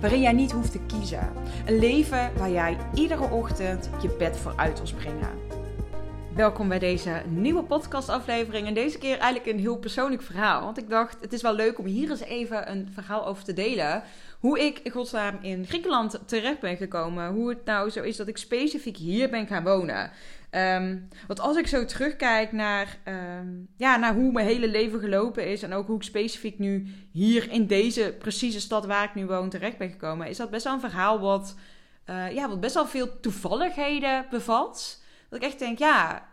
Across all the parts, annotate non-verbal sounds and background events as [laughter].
waarin jij niet hoeft te kiezen. Een leven waar jij iedere ochtend je bed voor uit wil springen. Welkom bij deze nieuwe podcastaflevering. En deze keer eigenlijk een heel persoonlijk verhaal. Want ik dacht, het is wel leuk om hier eens even een verhaal over te delen. Hoe ik in godsnaam in Griekenland terecht ben gekomen. Hoe het nou zo is dat ik specifiek hier ben gaan wonen. Um, want als ik zo terugkijk naar, um, ja, naar hoe mijn hele leven gelopen is en ook hoe ik specifiek nu hier in deze precieze stad waar ik nu woon terecht ben gekomen, is dat best wel een verhaal wat, uh, ja, wat best wel veel toevalligheden bevat. Dat ik echt denk, ja,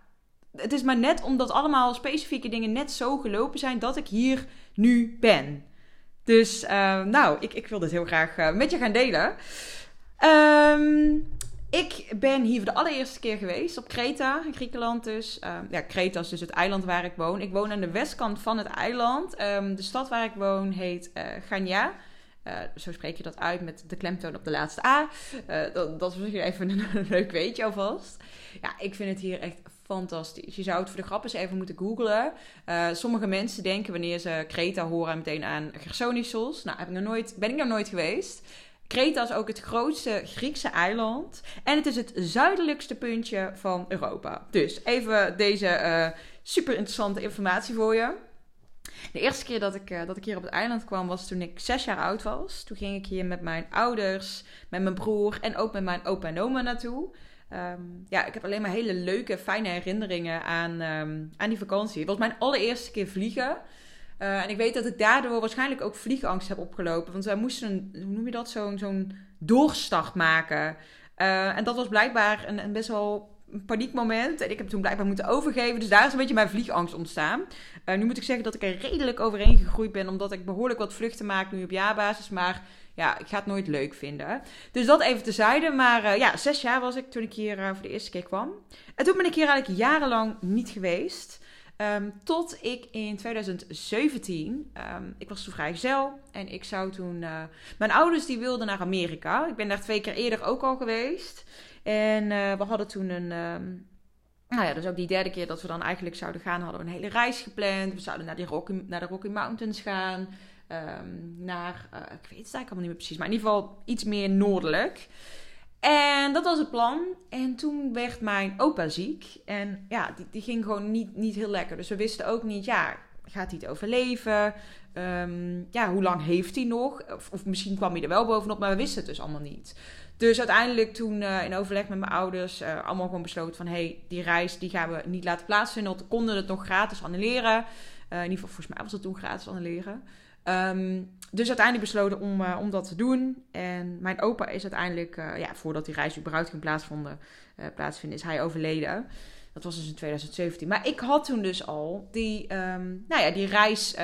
het is maar net omdat allemaal specifieke dingen net zo gelopen zijn dat ik hier nu ben. Dus uh, nou, ik, ik wil dit heel graag uh, met je gaan delen. Um, ik ben hier voor de allereerste keer geweest op Kreta, in Griekenland dus. Um, ja, Kreta is dus het eiland waar ik woon. Ik woon aan de westkant van het eiland. Um, de stad waar ik woon heet uh, Ganya. Uh, zo spreek je dat uit met de klemtoon op de laatste A. Uh, dat, dat is misschien even een, [laughs] leuk weetje alvast. Ja, ik vind het hier echt fantastisch. Je zou het voor de grap eens even moeten googlen. Sommige mensen denken wanneer ze Kreta horen meteen aan Gersonisos. Nou, heb ik nooit, ben ik nog nooit geweest. Kreta is ook het grootste Griekse eiland. En het is het zuidelijkste puntje van Europa. Dus even deze uh, super interessante informatie voor je. De eerste keer dat ik, uh, dat ik hier op het eiland kwam was toen ik zes jaar oud was. Toen ging ik hier met mijn ouders, met mijn broer en ook met mijn opa en oma naartoe. Um, ja, ik heb alleen maar hele leuke, fijne herinneringen aan, um, aan die vakantie. Het was mijn allereerste keer vliegen. Uh, en ik weet dat ik daardoor waarschijnlijk ook vliegangst heb opgelopen. Want wij moesten, een, hoe noem je dat, zo'n zo'n doorstart maken. Uh, en dat was blijkbaar een, een best wel een paniekmoment. En ik heb toen blijkbaar moeten overgeven. Dus daar is een beetje mijn vliegangst ontstaan. Uh, nu moet ik zeggen dat ik er redelijk overheen gegroeid ben. Omdat ik behoorlijk wat vluchten maak nu op jaarbasis. Maar ja, ik ga het nooit leuk vinden. Dus dat even tezijde. Maar ja, zes jaar was ik toen ik hier voor de eerste keer kwam. En toen ben ik hier eigenlijk jarenlang niet geweest. Um, tot ik in 2017, um, ik was toen vrijgezel en ik zou toen, uh, mijn ouders die wilden naar Amerika. Ik ben daar twee keer eerder ook al geweest. En uh, we hadden toen een, um, nou ja, dus ook die derde keer dat we dan eigenlijk zouden gaan, hadden we een hele reis gepland. We zouden naar, Rocky, naar de Rocky Mountains gaan, naar, uh, ik weet het eigenlijk allemaal niet meer precies, maar in ieder geval iets meer noordelijk. En dat was het plan. En toen werd mijn opa ziek. En ja, die, die ging gewoon niet, niet heel lekker. Dus we wisten ook niet, ja, gaat hij het overleven? Um, ja, hoe lang heeft hij nog? Of, misschien kwam hij er wel bovenop, maar we wisten het dus allemaal niet. Dus uiteindelijk toen uh, in overleg met mijn ouders uh, allemaal gewoon besloten van... hé, hey, die reis die gaan we niet laten plaatsvinden. Want we konden het nog gratis annuleren. Uh, in ieder geval, volgens mij was het toen gratis annuleren. Um, dus uiteindelijk besloten om, uh, om dat te doen. En mijn opa is uiteindelijk, uh, ja, voordat die reis überhaupt ging plaatsvinden, uh, plaatsvinden, is hij overleden. Dat was dus in 2017. Maar ik had toen dus al die, um, nou ja, die reis,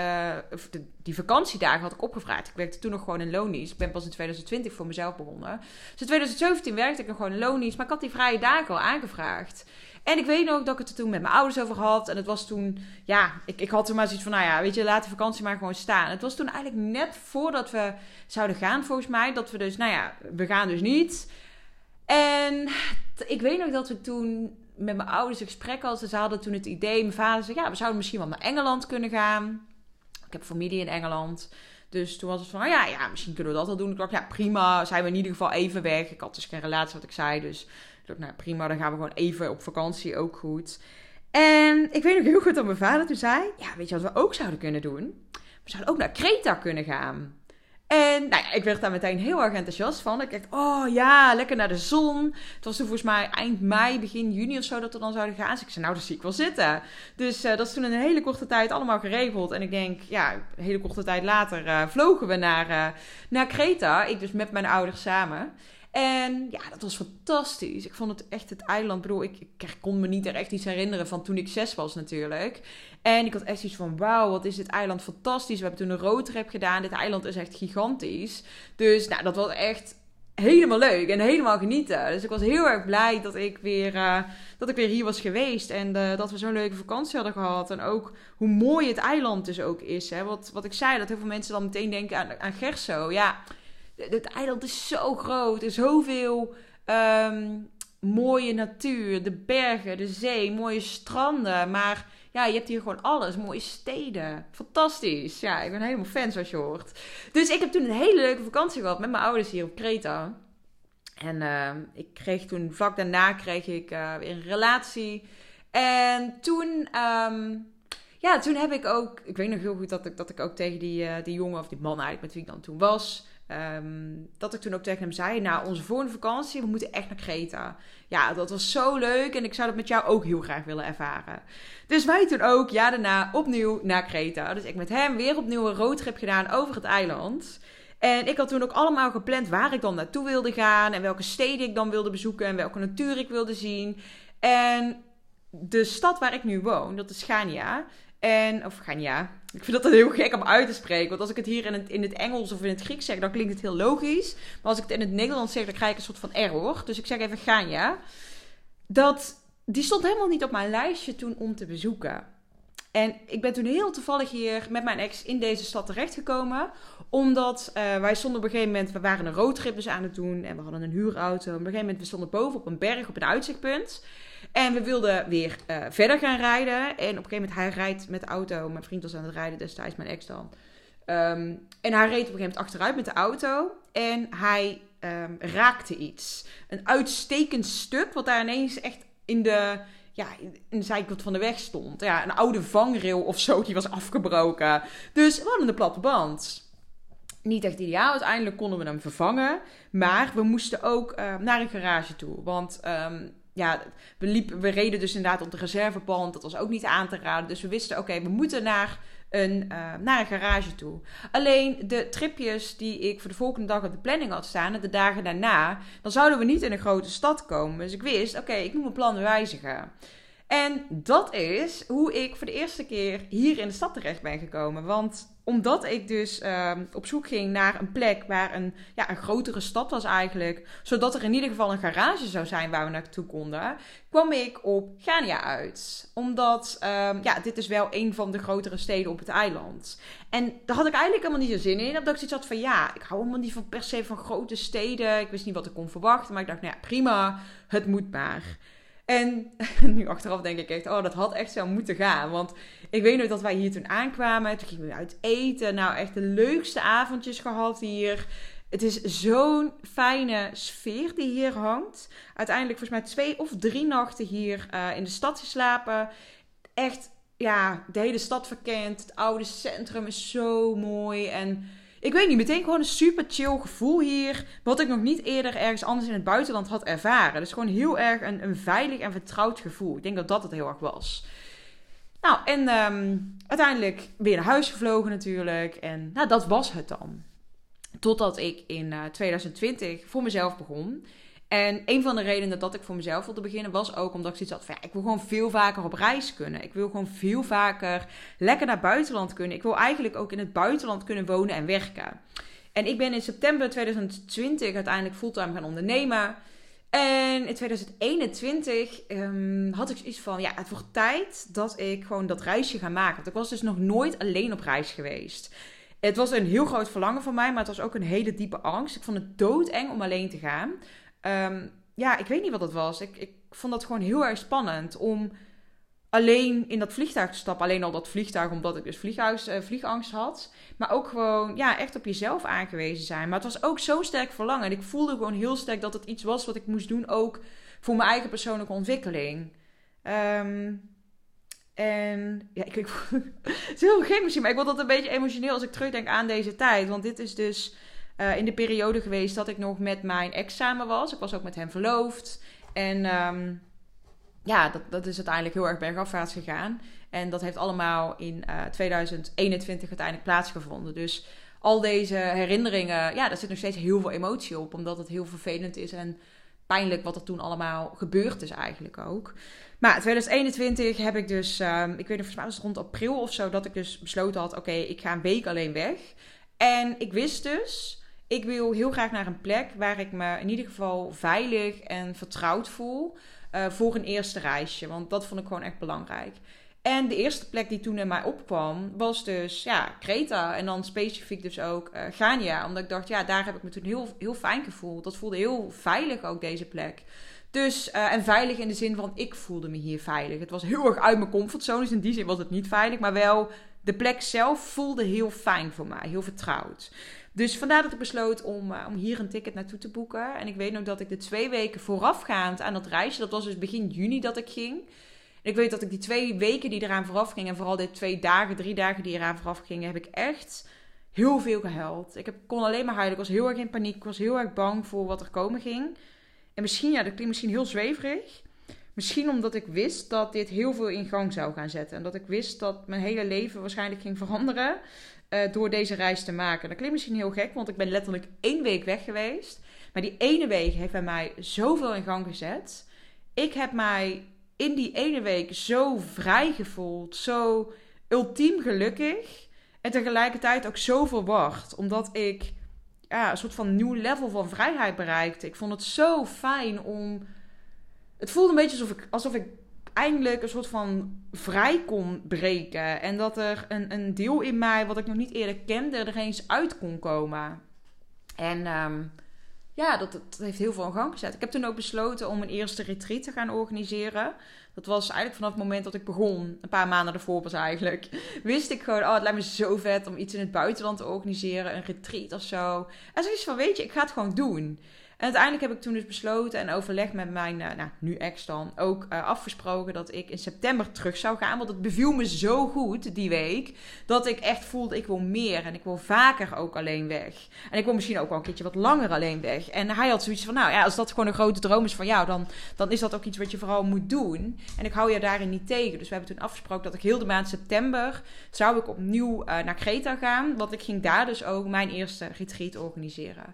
die vakantiedagen had ik opgevraagd. Ik werkte toen nog gewoon in loondienst. Ik ben pas in 2020 voor mezelf begonnen. Dus in 2017 werkte ik nog gewoon in loondienst. Maar ik had die vrije dagen al aangevraagd. En ik weet nog dat ik het er toen met mijn ouders over had. En het was toen, ja, ik, ik had toen maar zoiets van, nou ja, weet je, laat de vakantie maar gewoon staan. Het was toen eigenlijk net voordat we zouden gaan, volgens mij. Dat we dus, nou ja, we gaan dus niet. En ik weet nog dat we toen met mijn ouders een gesprek hadden. Ze hadden toen het idee, mijn vader zei, ja, we zouden misschien wel naar Engeland kunnen gaan. Ik heb familie in Engeland. Dus toen was het van, nou ja, ja, misschien kunnen we dat wel doen. Ik dacht, ja, prima, zijn we in ieder geval even weg. Ik had dus geen relatie, wat ik zei, dus ik dacht, nou prima, dan gaan we gewoon even op vakantie, ook goed. En ik weet nog heel goed dat mijn vader toen zei, ja, weet je wat we ook zouden kunnen doen? We zouden ook naar Kreta kunnen gaan. En nou ik werd daar meteen heel erg enthousiast van. Ik dacht, oh ja, lekker naar de zon. Het was toen volgens mij eind mei, begin juni of zo dat we dan zouden gaan. Dus ik zei, nou, dat zie ik wel zitten. Dus uh, dat is toen in een hele korte tijd allemaal geregeld. En ik denk, ja, een hele korte tijd later uh, vlogen we naar, uh, naar Kreta. Ik dus met mijn ouders samen. En ja, dat was fantastisch. Ik vond het echt het eiland. bedoel, ik, ik kon me niet er echt iets herinneren van toen ik zes was natuurlijk. En ik had echt iets van, wauw, wat is dit eiland fantastisch. We hebben toen een roadtrip gedaan. Dit eiland is echt gigantisch. Dus nou, dat was echt helemaal leuk en helemaal genieten. Dus ik was heel erg blij dat ik weer, uh, dat ik weer hier was geweest. En uh, dat we zo'n leuke vakantie hadden gehad. En ook hoe mooi het eiland dus ook is. Hè? Wat, wat ik zei, dat heel veel mensen dan meteen denken aan Gerso. Ja, het eiland is zo groot. Er zoveel um, mooie natuur. De bergen, de zee, mooie stranden. Maar ja, je hebt hier gewoon alles. Mooie steden. Fantastisch. Ja, ik ben helemaal fan zoals je hoort. Dus ik heb toen een hele leuke vakantie gehad met mijn ouders hier op Kreta. En uh, ik kreeg toen, vlak daarna kreeg ik uh, weer een relatie. En toen, um, ja, toen heb ik ook, ik weet nog heel goed dat ik, dat ik ook tegen die, uh, die jongen of die man eigenlijk met wie ik dan toen was, Um, dat ik toen ook tegen hem zei: Nou, onze volgende vakantie, we moeten echt naar Kreta. Ja, dat was zo leuk en ik zou dat met jou ook heel graag willen ervaren. Dus wij toen ook, ja, daarna opnieuw naar Kreta. Dus ik met hem weer opnieuw een roadtrip gedaan over het eiland. En ik had toen ook allemaal gepland waar ik dan naartoe wilde gaan. En welke steden ik dan wilde bezoeken. En welke natuur ik wilde zien. En de stad waar ik nu woon, dat is Gania. En, of Gania. Ik vind dat heel gek om uit te spreken. Want als ik het hier in het, in het Engels of in het Grieks zeg, dan klinkt het heel logisch. Maar als ik het in het Nederlands zeg, dan krijg ik een soort van error. Dus ik zeg even Gania. Dat, die stond helemaal niet op mijn lijstje toen om te bezoeken. En ik ben toen heel toevallig hier met mijn ex in deze stad terechtgekomen. Omdat uh, wij stonden op een gegeven moment, we waren een roadtrip dus aan het doen. En we hadden een huurauto. Op een gegeven moment, we stonden boven op een berg op een uitzichtpunt. En we wilden weer uh, verder gaan rijden. En op een gegeven moment, hij rijdt met de auto. Mijn vriend was aan het rijden destijds, mijn ex dan. Um, en hij reed op een gegeven moment achteruit met de auto. En hij um, raakte iets. Een uitstekend stuk, wat daar ineens echt in de, ja, in de zijkant van de weg stond. Ja, een oude vangrail of zo, die was afgebroken. Dus we hadden een platte band niet echt ideaal. Uiteindelijk konden we hem vervangen. Maar we moesten ook uh, naar een garage toe. Want um, ja, we, we reden dus inderdaad op de reservepand. Dat was ook niet aan te raden. Dus we wisten, oké, we moeten naar een, uh, naar een garage toe. Alleen de tripjes die ik voor de volgende dag op de planning had staan, de dagen daarna, dan zouden we niet in een grote stad komen. Dus ik wist, oké, ik moet mijn plannen wijzigen. En dat is hoe ik voor de eerste keer hier in de stad terecht ben gekomen. Want omdat ik dus uh, op zoek ging naar een plek waar een, ja, een grotere stad was eigenlijk. Zodat er in ieder geval een garage zou zijn waar we naartoe konden. Kwam ik op Gania uit. Omdat um, ja, dit is wel een van de grotere steden op het eiland. En daar had ik eigenlijk helemaal niet zo zin in. Omdat ik zoiets had van ja, ik hou helemaal niet van per se van grote steden. Ik wist niet wat ik kon verwachten. Maar ik dacht nou ja, prima, het moet maar. En [laughs] nu achteraf denk ik echt, oh, dat had echt zo moeten gaan. Want ik weet nog dat wij hier toen aankwamen. Toen gingen we uit eten. Nou, echt de leukste avondjes gehad hier. Het is zo'n fijne sfeer die hier hangt. Uiteindelijk volgens mij twee of drie nachten hier uh, in de stad geslapen. Echt, ja, de hele stad verkend. Het oude centrum is zo mooi. En ik weet niet, meteen gewoon een super chill gevoel hier. Wat ik nog niet eerder ergens anders in het buitenland had ervaren. Dus gewoon heel erg een, een veilig en vertrouwd gevoel. Ik denk dat dat het heel erg was. Nou, en um, uiteindelijk weer naar huis gevlogen natuurlijk. En nou, dat was het dan. Totdat ik in uh, 2020 voor mezelf begon. En een van de redenen dat ik voor mezelf wilde beginnen was ook omdat ik zoiets had van ja, ik wil gewoon veel vaker op reis kunnen. Ik wil gewoon veel vaker lekker naar buitenland kunnen. Ik wil eigenlijk ook in het buitenland kunnen wonen en werken. En ik ben in september 2020 uiteindelijk fulltime gaan ondernemen. En in 2021 um, had ik iets van, ja, het wordt tijd dat ik gewoon dat reisje ga maken. Want ik was dus nog nooit alleen op reis geweest. Het was een heel groot verlangen van mij, maar het was ook een hele diepe angst. Ik vond het doodeng om alleen te gaan. Um, ja, ik weet niet wat het was. Ik, ik vond dat gewoon heel erg spannend om alleen in dat vliegtuig te stappen. Alleen al dat vliegtuig, omdat ik dus vliegangst, uh, vliegangst had. Maar ook gewoon, ja, echt op jezelf aangewezen zijn. Maar het was ook zo sterk verlangen. En ik voelde gewoon heel sterk dat het iets was wat ik moest doen, ook voor mijn eigen persoonlijke ontwikkeling. Um, En ja, ik, ik [laughs] het is heel gek misschien, maar ik word altijd een beetje emotioneel als ik terugdenk aan deze tijd. Want dit is dus uh, in de periode geweest dat ik nog met mijn ex samen was. Ik was ook met hem verloofd. En um, ja, dat, dat is uiteindelijk heel erg bergafwaarts gegaan. En dat heeft allemaal in uh, 2021 uiteindelijk plaatsgevonden. Dus al deze herinneringen, ja, daar zit nog steeds heel veel emotie op. Omdat het heel vervelend is en pijnlijk wat er toen allemaal gebeurd is eigenlijk ook. Maar 2021 heb ik dus, um, ik weet niet, volgens mij was rond april of zo, dat ik dus besloten had, oké, ik ga een week alleen weg. En ik wist dus, ik wil heel graag naar een plek waar ik me in ieder geval veilig en vertrouwd voel uh, voor een eerste reisje. Want dat vond ik gewoon echt belangrijk. En de eerste plek die toen in mij opkwam, was dus ja, Kreta. En dan specifiek dus ook uh, Gania. Omdat ik dacht, ja, daar heb ik me toen heel, heel fijn gevoeld. Dat voelde heel veilig ook, deze plek. Dus, uh, en veilig in de zin van, ik voelde me hier veilig. Het was heel erg uit mijn comfortzone, dus in die zin was het niet veilig. Maar wel, de plek zelf voelde heel fijn voor mij, heel vertrouwd. Dus vandaar dat ik besloot om, uh, om hier een ticket naartoe te boeken. En ik weet nog dat ik de twee weken voorafgaand aan dat reisje, dat was dus begin juni dat ik ging. En ik weet dat ik die twee weken die eraan vooraf gingen, en vooral de twee dagen, drie dagen die eraan vooraf gingen, heb ik echt heel veel gehuild. Ik heb, kon alleen maar huilen. Ik was heel erg in paniek. Ik was heel erg bang voor wat er komen ging. En misschien, ja, dat klinkt misschien heel zweverig. Misschien omdat ik wist dat dit heel veel in gang zou gaan zetten. En dat ik wist dat mijn hele leven waarschijnlijk ging veranderen uh, door deze reis te maken. Dat klinkt misschien heel gek, want ik ben letterlijk één week weg geweest. Maar die ene week heeft bij mij zoveel in gang gezet. Ik heb mij in die ene week zo vrij gevoeld, zo ultiem gelukkig. En tegelijkertijd ook zo verwacht, omdat ik ja, een soort van nieuw level van vrijheid bereikte. Ik vond het zo fijn om. Het voelde een beetje alsof ik, alsof ik eindelijk een soort van vrij kon breken. En dat er een, een deel in mij, wat ik nog niet eerder kende, er eens uit kon komen. En um, ja, dat, dat heeft heel veel in gang gezet. Ik heb toen ook besloten om een eerste retreat te gaan organiseren. Dat was eigenlijk vanaf het moment dat ik begon, een paar maanden ervoor was eigenlijk, [laughs] wist ik gewoon, oh, het lijkt me zo vet om iets in het buitenland te organiseren, een retreat of zo. En zoiets van, weet je, ik ga het gewoon doen. En uiteindelijk heb ik toen dus besloten en overleg met mijn, uh, nou, nu ex dan, ook uh, afgesproken dat ik in september terug zou gaan. Want het beviel me zo goed die week, dat ik echt voelde, ik wil meer en ik wil vaker ook alleen weg. En ik wil misschien ook wel een keertje wat langer alleen weg. En hij had zoiets van, nou ja, als dat gewoon een grote droom is van jou, dan, dan is dat ook iets wat je vooral moet doen. En ik hou je daarin niet tegen. Dus we hebben toen afgesproken dat ik heel de maand september, zou ik opnieuw uh, naar Kreta gaan. Want ik ging daar dus ook mijn eerste retreat organiseren.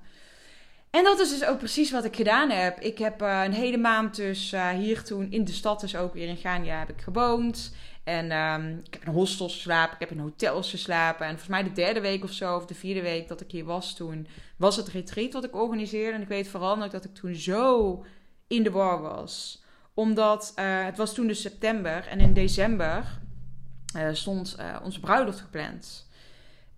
En dat is dus ook precies wat ik gedaan heb. Ik heb uh, een hele maand dus uh, hier toen in de stad, dus ook weer in Gania, heb ik gewoond. En um, ik heb in hostels geslapen, ik heb in hotels geslapen. En volgens mij de derde week of zo, of de vierde week dat ik hier was toen, was het retreat wat ik organiseerde. En ik weet vooral nog dat ik toen zo in de war was. Omdat uh, het was toen dus september en in december stond onze bruiloft gepland.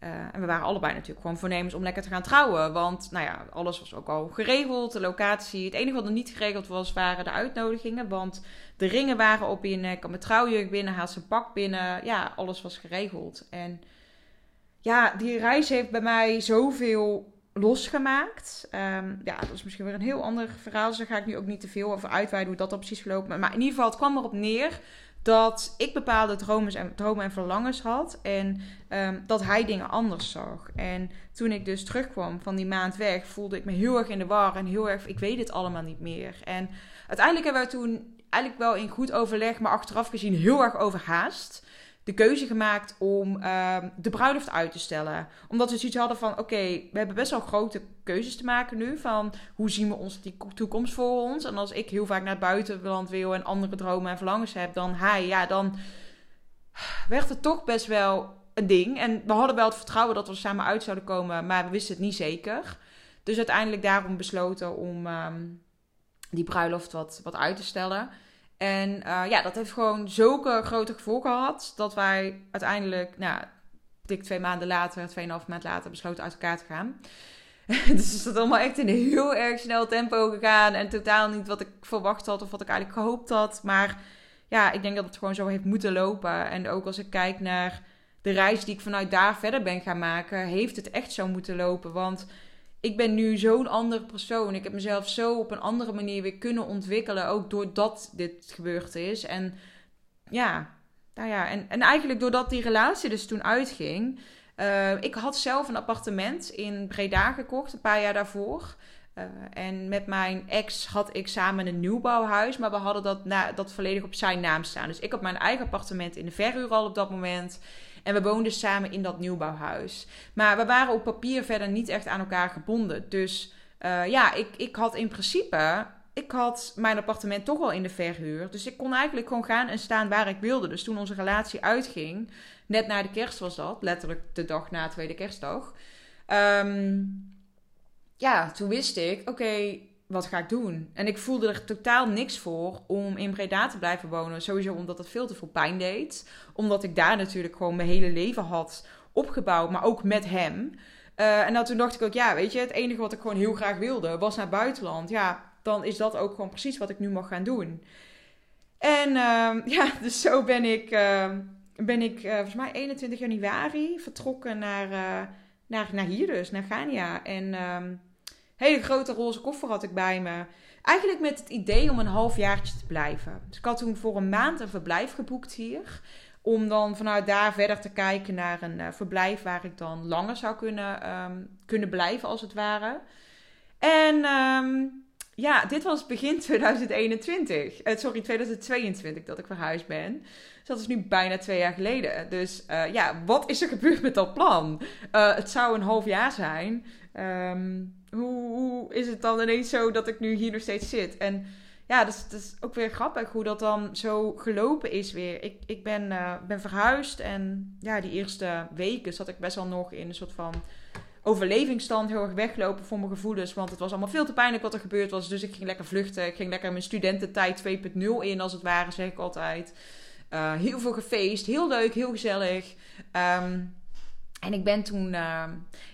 Uh, en we waren allebei natuurlijk gewoon voornemens om lekker te gaan trouwen. Want nou ja, alles was ook al geregeld. De locatie. Het enige wat nog niet geregeld was, waren de uitnodigingen. Want de ringen waren op. Ik had mijn trouwjurk binnen, haal zijn pak binnen. Ja, alles was geregeld. En ja, die reis heeft bij mij zoveel losgemaakt. Um, ja, dat is misschien weer een heel ander verhaal. Dus daar ga ik nu ook niet te veel over uitweiden hoe dat dan precies gelopen. Maar in ieder geval, het kwam erop neer dat ik bepaalde dromen en, dromen en verlangens had. En um, dat hij dingen anders zag. En toen ik dus terugkwam van die maand weg, voelde ik me heel erg in de war. En heel erg, ik weet het allemaal niet meer. En uiteindelijk hebben we toen eigenlijk wel in goed overleg, maar achteraf gezien heel erg overhaast de keuze gemaakt om uh, de bruiloft uit te stellen. Omdat we zoiets hadden van: oké, we hebben best wel grote keuzes te maken nu. Van hoe zien we ons die toekomst voor ons? En als ik heel vaak naar het buitenland wil en andere dromen en verlangens heb dan hij, ja, dan werd het toch best wel een ding. En we hadden wel het vertrouwen dat we samen uit zouden komen, maar we wisten het niet zeker. Dus uiteindelijk daarom besloten om um, die bruiloft wat, wat uit te stellen. En uh, ja, dat heeft gewoon zulke grote gevolgen gehad. Dat wij uiteindelijk, nou, dik twee maanden later, tweeënhalf maand later, besloten uit elkaar te gaan. [laughs] dus is dat allemaal echt in een heel erg snel tempo gegaan. En totaal niet wat ik verwacht had of wat ik eigenlijk gehoopt had. Maar ja, ik denk dat het gewoon zo heeft moeten lopen. En ook als ik kijk naar de reis die ik vanuit daar verder ben gaan maken, heeft het echt zo moeten lopen. Want ik ben nu zo'n andere persoon. Ik heb mezelf zo op een andere manier weer kunnen ontwikkelen. Ook doordat dit gebeurd is. En ja, nou ja, en, en eigenlijk doordat die relatie dus toen uitging. Uh, ik had zelf een appartement in Breda gekocht, een paar jaar daarvoor. Uh, en met mijn ex had ik samen een nieuwbouwhuis, maar we hadden dat, na, dat volledig op zijn naam staan. Dus ik had mijn eigen appartement in de verhuur al op dat moment. En we woonden samen in dat nieuwbouwhuis. Maar we waren op papier verder niet echt aan elkaar gebonden. Dus uh, ja, ik, ik had in principe ik had mijn appartement toch al in de verhuur. Dus ik kon eigenlijk gewoon gaan en staan waar ik wilde. Dus toen onze relatie uitging, net na de kerst was dat, letterlijk de dag na tweede kerstdag. Um, ja, toen wist ik, oké, wat ga ik doen? En ik voelde er totaal niks voor om in Breda te blijven wonen. Sowieso omdat het veel te veel pijn deed. Omdat ik daar natuurlijk gewoon mijn hele leven had opgebouwd, maar ook met hem. Uh, en dan toen dacht ik ook, ja, weet je, het enige wat ik gewoon heel graag wilde was naar buitenland. Ja, dan is dat ook gewoon precies wat ik nu mag gaan doen. En uh, [laughs] ja, dus zo ben ik, uh, ben ik uh, volgens mij 21 januari vertrokken naar, eh, naar, naar hier dus, naar Gania. En ehm, hele grote roze koffer had ik bij me. Eigenlijk met het idee om een halfjaartje te blijven. Dus ik had toen voor een maand een verblijf geboekt hier. Om dan vanuit daar verder te kijken naar een verblijf waar ik dan langer zou kunnen, um, kunnen blijven, als het ware. En um, ja, dit was begin [laughs] 2021. Uh, sorry, 2022 dat ik verhuisd ben. Dus dat is nu bijna twee jaar geleden. Dus uh, ja, wat is er gebeurd met dat plan? Het zou een half jaar zijn. Um, hoe, is het dan ineens zo dat ik nu hier nog steeds zit? En ja, dat is, ook weer grappig hoe dat dan zo gelopen is weer. Ik, ik ben, ben verhuisd en ja, die eerste weken zat ik best wel nog in een soort van overlevingsstand heel erg weglopen voor mijn gevoelens. Want het was allemaal veel te pijnlijk wat er gebeurd was. Dus ik ging lekker vluchten. Ik ging lekker mijn studententijd 2.0 in, als het ware, zeg ik altijd. Uh, heel veel gefeest. Heel leuk, heel gezellig. Um, en ik ben toen, uh,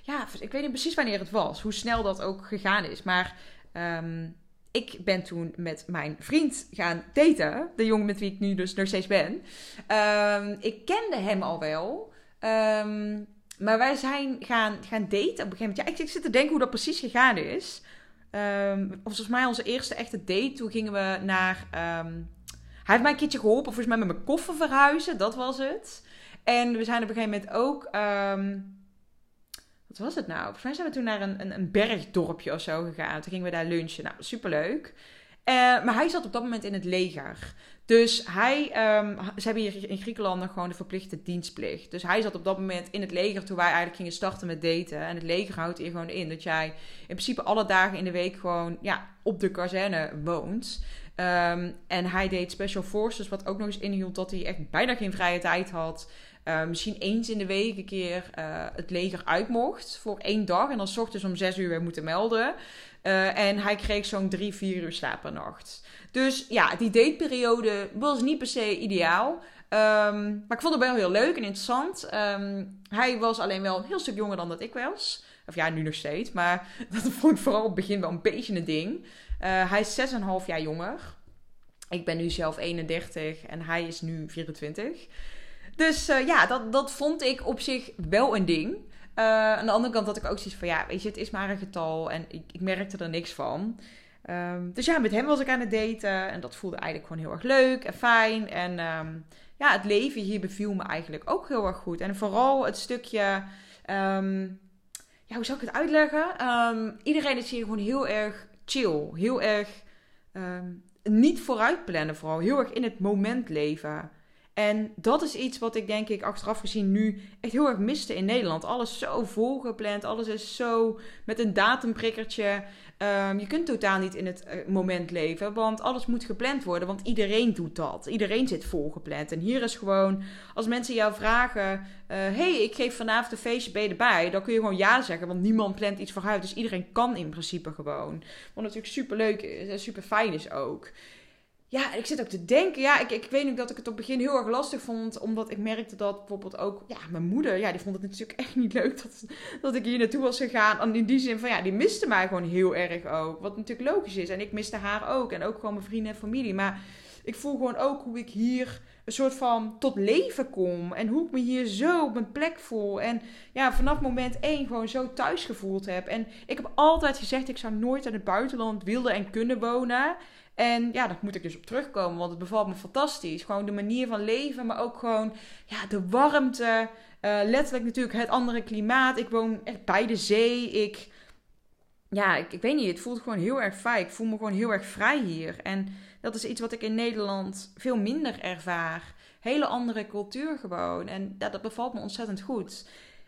ja, ik weet niet precies wanneer het was, hoe snel dat ook gegaan is. Maar um, ik ben toen met mijn vriend gaan daten. De jongen met wie ik nu dus nog steeds ben. Um, ik kende hem al wel. Maar wij zijn gaan, gaan daten op een gegeven moment. Ja, ik, ik zit te denken hoe dat precies gegaan is. Volgens mij onze eerste echte date. Toen gingen we naar... Hij heeft mij een keertje geholpen, volgens mij met mijn koffer verhuizen. Dat was het. En we zijn op een gegeven moment ook... Um, wat was het nou? Volgens zijn we toen naar een, een, een bergdorpje of zo gegaan. Toen gingen we daar lunchen. Nou, superleuk. Uh, maar hij zat op dat moment in het leger. Dus hij, um, ze hebben hier in Griekenland gewoon de verplichte dienstplicht. Dus hij zat op dat moment in het leger toen wij eigenlijk gingen starten met daten. En het leger houdt hier gewoon in dat jij in principe alle dagen in de week gewoon ja, op de kazerne woont. Um, en hij deed Special Forces, wat ook nog eens inhield dat hij echt bijna geen vrije tijd had. Uh, misschien eens in de week een keer uh, het leger uit mocht voor één dag. En dan s ochtends om zes uur weer moeten melden. Uh, en hij kreeg zo'n drie, vier uur slaap per nacht. Dus ja, die dateperiode was niet per se ideaal. Um, maar ik vond het wel heel leuk en interessant. Um, hij was alleen wel een heel stuk jonger dan dat ik was. Of ja, nu nog steeds. Maar [laughs] dat vond ik vooral op het begin wel een beetje een ding. Hij is 6,5 jaar jonger. Ik ben nu zelf 31 en hij is nu 24. Dus uh, ja, dat, dat vond ik op zich wel een ding. Uh, aan de andere kant had ik ook zoiets van, ja, weet je, het is maar een getal en ik, ik merkte er niks van. Um, dus ja, met hem was ik aan het daten en dat voelde eigenlijk gewoon heel erg leuk en fijn. En um, ja, het leven hier beviel me eigenlijk ook heel erg goed. En vooral het stukje, um, ja, hoe zou ik het uitleggen? iedereen is hier gewoon heel erg chill, heel erg niet vooruit plannen vooral, heel erg in het moment leven. En dat is iets wat ik denk ik achteraf gezien nu echt heel erg miste in Nederland. Alles zo volgepland, alles is zo met een datumprikkertje. Um, je kunt totaal niet in het uh, moment leven, want alles moet gepland worden, want iedereen doet dat. Iedereen zit volgepland. En hier is gewoon, als mensen jou vragen: uh, hey, ik geef vanavond een feestje, ben je erbij? Dan kun je gewoon ja zeggen, want niemand plant iets vooruit. Dus iedereen kan in principe gewoon. Wat natuurlijk super leuk is en super fijn is ook ja, ik zit ook te denken. Ja, ik, ik weet nog dat ik het op het begin heel erg lastig vond. Omdat ik merkte dat bijvoorbeeld ook... Ja, mijn moeder, ja, die vond het natuurlijk [laughs] echt niet leuk dat, dat ik hier naartoe was gegaan. En in die zin van, ja, die miste mij gewoon heel erg ook. Wat natuurlijk logisch is. En ik miste haar ook. En ook gewoon mijn vrienden en familie. Maar ik voel gewoon ook hoe ik hier een soort van tot leven kom. En hoe ik me hier zo op mijn plek voel. En ja, vanaf moment één gewoon zo thuis gevoeld heb. En ik heb altijd gezegd, ik zou nooit in het buitenland willen en kunnen wonen. En ja, daar moet ik dus op terugkomen, want het bevalt me fantastisch. Gewoon de manier van leven, maar ook gewoon ja, de warmte. Uh, letterlijk natuurlijk het andere klimaat. Ik woon echt bij de zee. Ik, ja, ik, ik weet niet, het voelt gewoon heel erg fijn. Ik voel me gewoon heel erg vrij hier. En dat is iets wat ik in Nederland veel minder ervaar. Hele andere cultuur gewoon. En dat bevalt me ontzettend goed.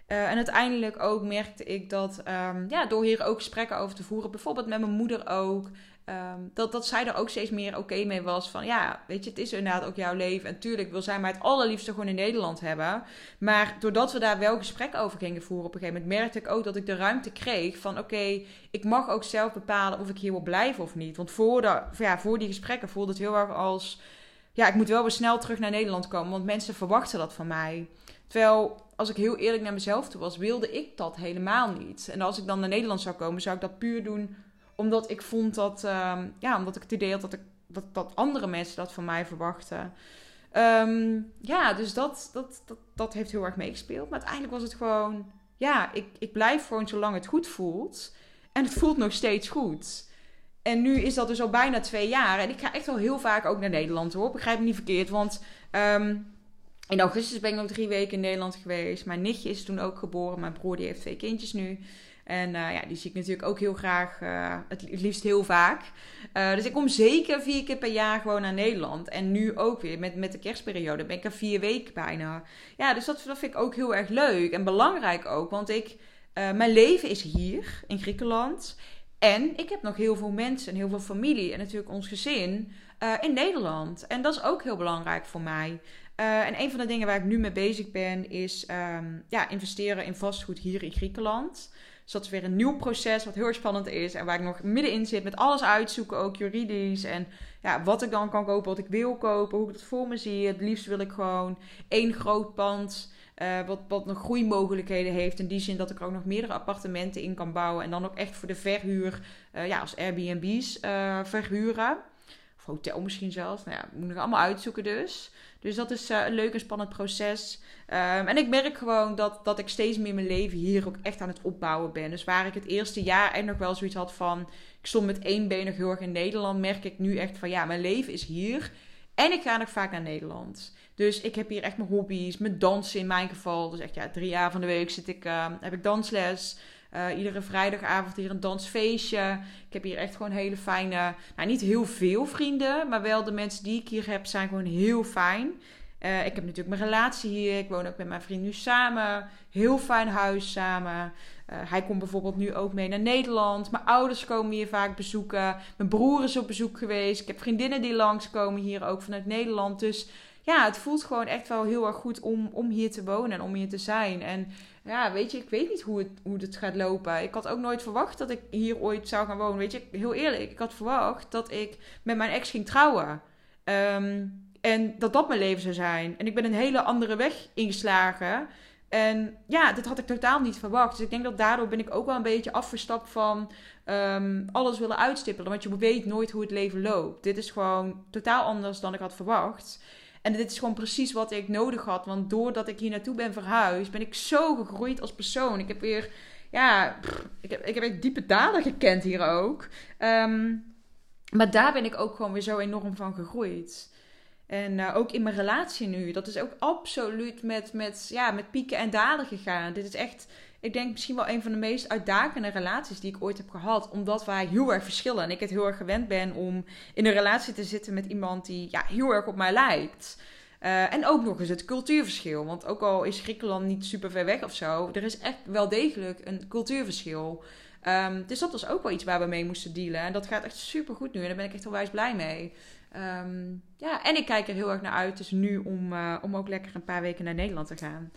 Uh, en uiteindelijk ook merkte ik dat, um, ja, door hier ook gesprekken over te voeren, bijvoorbeeld met mijn moeder ook, um, dat, dat zij er ook steeds meer oké mee was. Van ja, weet je, het is inderdaad ook jouw leven. En tuurlijk wil zij mij het allerliefste gewoon in Nederland hebben. Maar doordat we daar wel gesprekken over gingen voeren op een gegeven moment, merkte ik ook dat ik de ruimte kreeg van oké, ik mag ook zelf bepalen of ik hier wil blijven of niet. Want voor, de, ja, voor die gesprekken voelde het heel erg als, ja, ik moet wel weer snel terug naar Nederland komen, want mensen verwachten dat van mij. Terwijl, als ik heel eerlijk naar mezelf toe was, wilde ik dat helemaal niet. En als ik dan naar Nederland zou komen, zou ik dat puur doen omdat ik vond dat, um, ja, omdat ik het idee had dat, ik, dat, dat andere mensen dat van mij verwachten. Um, ja, dus dat, dat, dat, dat heeft heel erg meegespeeld. Maar uiteindelijk was het gewoon, ja, ik, ik blijf gewoon zolang het goed voelt. En het voelt nog steeds goed. En nu is dat dus al bijna twee jaar. En ik ga echt al heel vaak ook naar Nederland hoor. Begrijp me niet verkeerd. Want um, in augustus ben ik nog drie weken in Nederland geweest. Mijn nichtje is toen ook geboren. Mijn broer die heeft twee kindjes nu. En uh, ja, die zie ik natuurlijk ook heel graag, uh, het liefst heel vaak. Uh, dus ik kom zeker vier keer per jaar gewoon naar Nederland. En nu ook weer met, met de kerstperiode ben ik er vier weken bijna. Ja, dus dat, vind ik ook heel erg leuk en belangrijk ook. Want ik, mijn leven is hier in Griekenland. En ik heb nog heel veel mensen en heel veel familie en natuurlijk ons gezin in Nederland. En dat is ook heel belangrijk voor mij. en een van de dingen waar ik nu mee bezig ben is um, ja, investeren in vastgoed hier in Griekenland. Dus dat is weer een nieuw proces wat heel erg spannend is. En waar ik nog middenin zit met alles uitzoeken, ook juridisch. En ja, wat ik dan kan kopen, wat ik wil kopen, hoe ik het voor me zie. Het liefst wil ik gewoon één groot pand. Uh, wat, wat nog groeimogelijkheden heeft. In die zin dat ik er ook nog meerdere appartementen in kan bouwen. En dan ook echt voor de verhuur, uh, ja, als Airbnb's uh, verhuren. Hotel misschien zelfs. Nou ja, moet ik allemaal uitzoeken dus. Dus dat is uh, een leuk en spannend proces. Um, en ik merk gewoon dat, dat ik steeds meer mijn leven hier ook echt aan het opbouwen ben. Dus waar ik het eerste jaar echt nog wel zoiets had van... Ik stond met één been nog heel erg in Nederland. Merk ik nu echt van ja, mijn leven is hier. En ik ga nog vaak naar Nederland. Dus ik heb hier echt mijn hobby's. Mijn dansen in mijn geval. Dus echt ja, drie jaar van de week zit ik, uh, heb ik dansles. Uh, iedere vrijdagavond hier een dansfeestje. Ik heb hier echt gewoon hele fijne, nou niet heel veel vrienden, maar wel de mensen die ik hier heb zijn gewoon heel fijn. Uh, ik heb natuurlijk mijn relatie hier. Ik woon ook met mijn vriend nu samen. Heel fijn huis samen. Uh, hij komt bijvoorbeeld nu ook mee naar Nederland. Mijn ouders komen hier vaak bezoeken. Mijn broer is op bezoek geweest. Ik heb vriendinnen die langskomen hier ook vanuit Nederland. Dus ja, het voelt gewoon echt wel heel erg goed om, om hier te wonen en om hier te zijn. En ja, weet je, ik weet niet hoe het, hoe het gaat lopen. Ik had ook nooit verwacht dat ik hier ooit zou gaan wonen. Weet je, heel eerlijk, ik had verwacht dat ik met mijn ex ging trouwen. Um, en dat dat mijn leven zou zijn. En ik ben een hele andere weg ingeslagen. En ja, dit had ik totaal niet verwacht. Dus ik denk dat daardoor ben ik ook wel een beetje afgestapt van um, alles willen uitstippelen. Want je weet nooit hoe het leven loopt. Dit is gewoon totaal anders dan ik had verwacht. En dit is gewoon precies wat ik nodig had. Want doordat ik hier naartoe ben verhuisd, ben ik zo gegroeid als persoon. Ik heb weer, ja, ik heb, ik heb echt diepe dalen gekend hier ook. Um, maar daar ben ik ook gewoon weer zo enorm van gegroeid. En uh, ook in mijn relatie nu. Dat is ook absoluut met, met, ja, met pieken en dalen gegaan. Dit is echt, ik denk misschien wel een van de meest uitdagende relaties die ik ooit heb gehad. Omdat wij heel erg verschillen. En ik het heel erg gewend ben om in een relatie te zitten met iemand die ja, heel erg op mij lijkt. Uh, en ook nog eens het cultuurverschil. Want ook al is Griekenland niet super ver weg of zo, er is echt wel degelijk een cultuurverschil. Um, dus dat was ook wel iets waar we mee moesten dealen. En dat gaat echt super goed nu. En daar ben ik echt onwijs blij mee. Um, ja, en ik kijk er heel erg naar uit. Dus nu om, uh, om ook lekker een paar weken naar Nederland te gaan.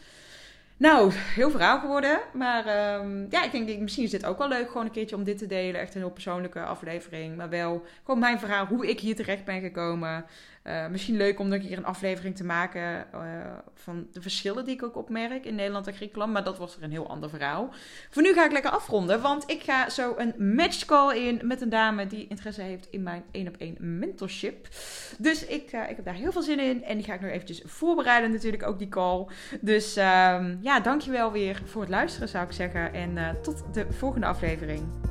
Nou, heel verhaal geworden. Maar um, ja, ik denk, misschien is dit ook wel leuk. Gewoon een keertje om dit te delen. Echt een heel persoonlijke aflevering. Maar wel gewoon mijn verhaal. Hoe ik hier terecht ben gekomen. Uh, misschien leuk om een keer een aflevering te maken uh, van de verschillen die ik ook opmerk in Nederland en Griekenland. Maar dat was er een heel ander verhaal. Voor nu ga ik lekker afronden, want ik ga zo een matchcall in met een dame die interesse heeft in mijn 1 op 1 mentorship. Dus ik, uh, ik heb daar heel veel zin in en die ga ik nog eventjes voorbereiden natuurlijk, ook die call. Dus um, ja, dankjewel weer voor het luisteren zou ik zeggen en tot de volgende aflevering.